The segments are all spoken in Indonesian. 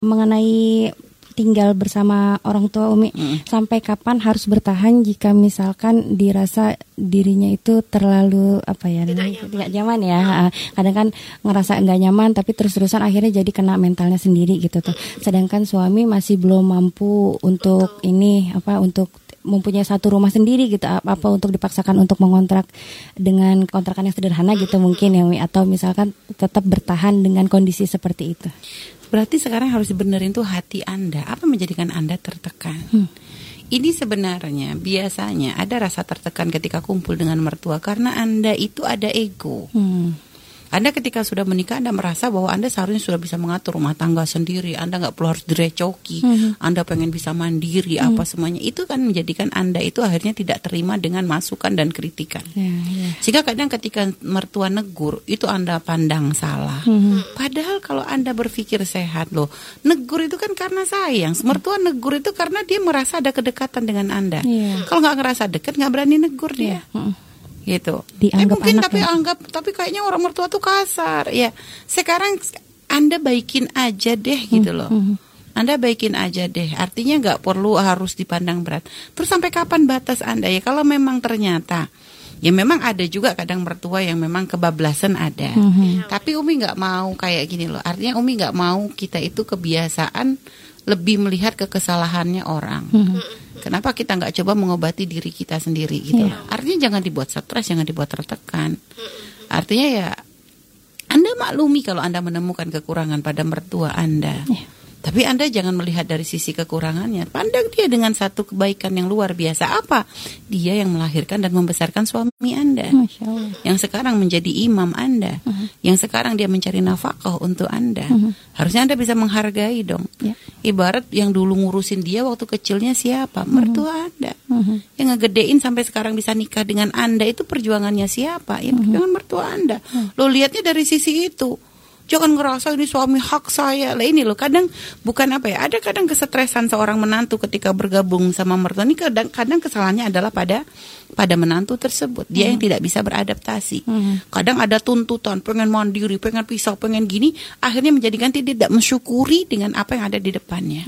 mengenai tinggal bersama orang tua Umi Mm. sampai kapan harus bertahan jika misalkan dirasa dirinya itu terlalu apa ya Tidak tidak nyaman ya? Ah, kadang kan ngerasa nggak nyaman tapi terus-terusan akhirnya jadi kena mentalnya sendiri gitu tuh. Sedangkan suami masih belum mampu untuk ini apa untuk mempunyai satu rumah sendiri gitu apa, apa untuk dipaksakan untuk mengontrak dengan kontrakan yang sederhana gitu mungkin ya atau misalkan tetap bertahan dengan kondisi seperti itu Berarti sekarang harus dibenerin tuh hati Anda. Apa menjadikan Anda tertekan? Ini sebenarnya biasanya ada rasa tertekan ketika kumpul dengan mertua karena Anda itu ada ego. Hmm. Anda ketika sudah menikah Anda merasa bahwa Anda seharusnya sudah bisa mengatur rumah tangga sendiri. Anda nggak perlu harus direcoki. Anda pengen bisa mandiri apa semuanya. Itu kan menjadikan Anda itu akhirnya tidak terima dengan masukan dan kritikan. Ya, ya. Sehingga kadang ketika mertua negur itu Anda pandang salah. Mhm. Padahal kalau Anda berpikir sehat loh, negur itu kan karena sayang. Mertua negur itu karena dia merasa ada kedekatan dengan Anda. Iya. Kalau nggak ngerasa dekat nggak berani negur dia. Mm-mm. Gitu. Dianggap eh, mungkin anak tapi ya. anggap tapi kayaknya orang mertua tuh kasar. Ya, sekarang Anda baikin aja deh gitu loh. mhm. Anda baikin aja deh. Artinya nggak perlu harus dipandang berat. Terus sampai kapan batas Anda ya? Kalau memang ternyata ya memang ada juga kadang mertua yang memang kebablasan ada. Mhm. Tapi Umi nggak mau kayak gini loh. Artinya Umi nggak mau kita itu kebiasaan lebih melihat ke kesalahannya orang. Mhm. Kenapa kita nggak coba mengobati diri kita sendiri gitu? Loh. Artinya jangan dibuat stres, jangan dibuat tertekan. Artinya ya Anda maklumi kalau Anda menemukan kekurangan pada mertua Anda. Iya. Tapi Anda jangan melihat dari sisi kekurangannya. Pandang dia dengan satu kebaikan yang luar biasa. Apa? Dia yang melahirkan dan membesarkan suami Anda. Yang sekarang menjadi imam Anda. Yang sekarang dia mencari nafkah untuk Anda. Harusnya Anda bisa menghargai dong. Ya. Ibarat yang dulu ngurusin dia waktu kecilnya siapa? Mertua Anda. Mhm. Yang ngegedein sampai sekarang bisa nikah dengan Anda itu perjuangannya siapa? Ya perjuangan mertua Anda. Lo lihatnya dari sisi itu. Jangan ngerasa ini suami hak saya. Lah ini loh kadang bukan apa ya? Ada kadang kesetresan seorang menantu ketika bergabung sama mertua. Ini kadang kadang kesalahannya adalah pada pada menantu tersebut. Dia yang tidak bisa beradaptasi. Kadang ada tuntutan pengen mandiri, pengen pisah, pengen gini, akhirnya menjadikan dia tidak mensyukuri dengan apa yang ada di depannya.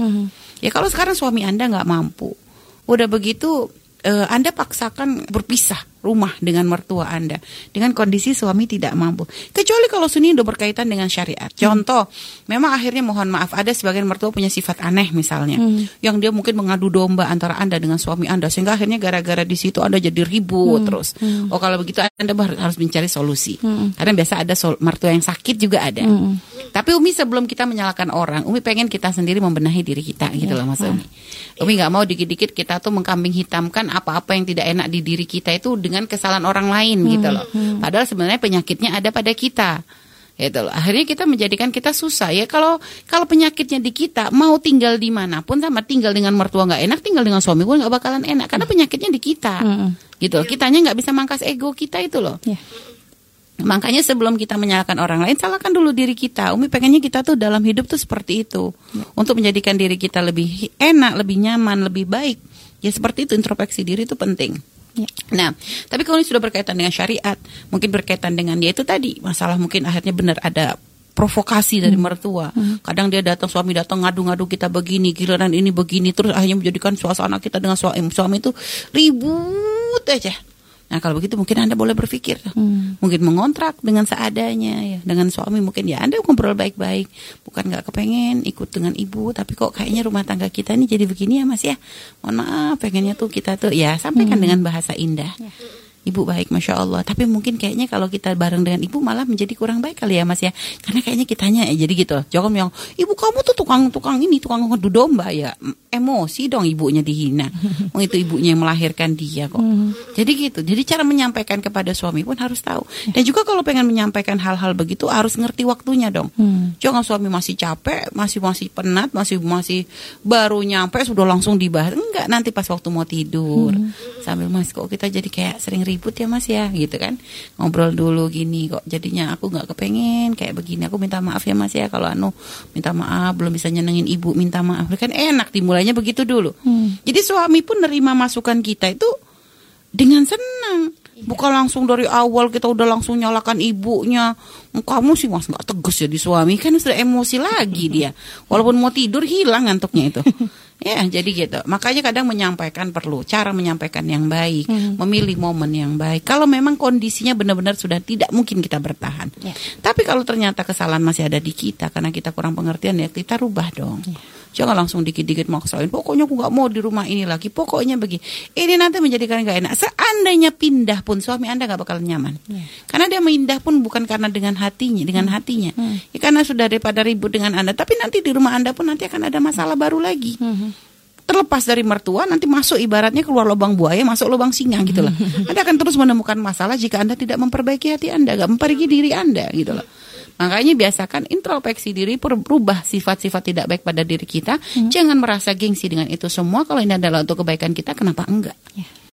Ya kalau sekarang suami Anda nggak mampu, udah begitu eh, Anda paksakan berpisah rumah dengan mertua Anda dengan kondisi suami tidak mampu. Kecuali kalau suni udah berkaitan dengan syariat. Contoh, memang akhirnya mohon maaf ada sebagian mertua punya sifat aneh misalnya, yang dia mungkin mengadu domba antara Anda dengan suami Anda sehingga akhirnya gara-gara di situ Anda jadi ribut terus. Oh kalau begitu Anda har- harus mencari solusi. Karena biasa ada sol- mertua yang sakit juga ada. Tapi Umi sebelum kita menyalahkan orang, Umi pengen kita sendiri membenahi diri kita gitu loh Mas Umi. Umi nggak mau dikit-dikit kita tuh mengkambing hitamkan apa-apa yang tidak enak di diri kita itu dengan kesalahan orang lain gitu loh. Padahal sebenarnya penyakitnya ada pada kita. Gitu loh. Akhirnya kita menjadikan kita susah ya kalau kalau penyakitnya di kita mau tinggal di mana pun sama tinggal dengan mertua nggak enak tinggal dengan suami pun nggak bakalan enak karena penyakitnya di kita gitu loh. kitanya nggak bisa mangkas ego kita itu loh Ya. Makanya sebelum kita menyalahkan orang lain, salahkan dulu diri kita. Umi pengennya kita tuh dalam hidup tuh seperti itu. Untuk menjadikan diri kita lebih enak, lebih nyaman, lebih baik. Ya seperti itu introspeksi diri itu penting. Ya. Nah, tapi kalau ini sudah berkaitan dengan syariat, mungkin berkaitan dengan dia itu tadi masalah mungkin akhirnya benar ada provokasi dari mertua. Kadang dia datang suami datang ngadu-ngadu kita begini, giliran ini begini terus akhirnya menjadikan suasana kita dengan suami suami itu ribut aja. Nah kalau begitu mungkin anda boleh berpikir, mungkin mengontrak dengan seadanya ya, dengan suami mungkin ya anda ngobrol baik-baik, bukan nggak kepengen ikut dengan ibu, tapi kok kayaknya rumah tangga kita ini jadi begini ya mas ya, mohon maaf pengennya tuh kita tuh ya sampaikan dengan bahasa indah. Ibu baik, masya Allah. Tapi mungkin kayaknya kalau kita bareng dengan ibu malah menjadi kurang baik kali ya mas ya. Karena kayaknya kitanya ya jadi gitu. Jangan yang ibu kamu tuh tukang tukang ini tukang ngadu domba ya. Emosi dong ibunya dihina. Oh itu ibunya yang melahirkan dia kok. Jadi gitu. Jadi cara menyampaikan kepada suami pun harus tahu. Dan juga kalau pengen menyampaikan hal-hal begitu harus ngerti waktunya dong. Jangan suami masih capek, masih masih penat, masih masih baru nyampe sudah langsung dibahas. Enggak, nanti pas waktu mau tidur. Sambil mas kok kita jadi kayak sering ribut ya mas ya gitu kan. Ngobrol dulu gini kok jadinya aku nggak kepengen kayak begini. Aku minta maaf ya mas ya kalau anu minta maaf belum bisa nyenengin ibu minta maaf. Kan enak dimulainya begitu dulu. Jadi suami pun nerima masukan kita itu dengan senang. Bukan langsung dari awal kita udah langsung nyalakan ibunya. Kamu sih mas nggak tegas jadi suami kan sudah emosi lagi dia. Walaupun mau tidur hilang ngantuknya itu. Ya, jadi gitu. Makanya kadang menyampaikan perlu cara menyampaikan yang baik, Hmm. memilih momen yang baik. Kalau memang kondisinya benar-benar sudah tidak mungkin kita bertahan. Ya. Tapi kalau ternyata kesalahan masih ada di kita karena kita kurang pengertian ya kita rubah dong. Jangan langsung dikit-dikit maksain. Pokoknya aku nggak mau di rumah ini lagi. Pokoknya begini. Ini nanti menjadikan nggak enak. Seandainya pindah pun suami anda nggak bakal nyaman. Karena dia pindah pun bukan karena dengan hatinya, dengan hatinya. Ya, karena sudah daripada ribut dengan anda. Tapi nanti di rumah anda pun nanti akan ada masalah baru lagi. Terlepas dari mertua, nanti masuk ibaratnya keluar lubang buaya, masuk lubang singa gitu loh. Anda akan terus menemukan masalah jika Anda tidak memperbaiki hati Anda, gak memperbaiki diri Anda gitu loh. Makanya biasakan introspeksi diri, berubah sifat-sifat tidak baik pada diri kita. Jangan merasa gengsi dengan itu semua. Kalau ini adalah untuk kebaikan kita, kenapa enggak? Ya.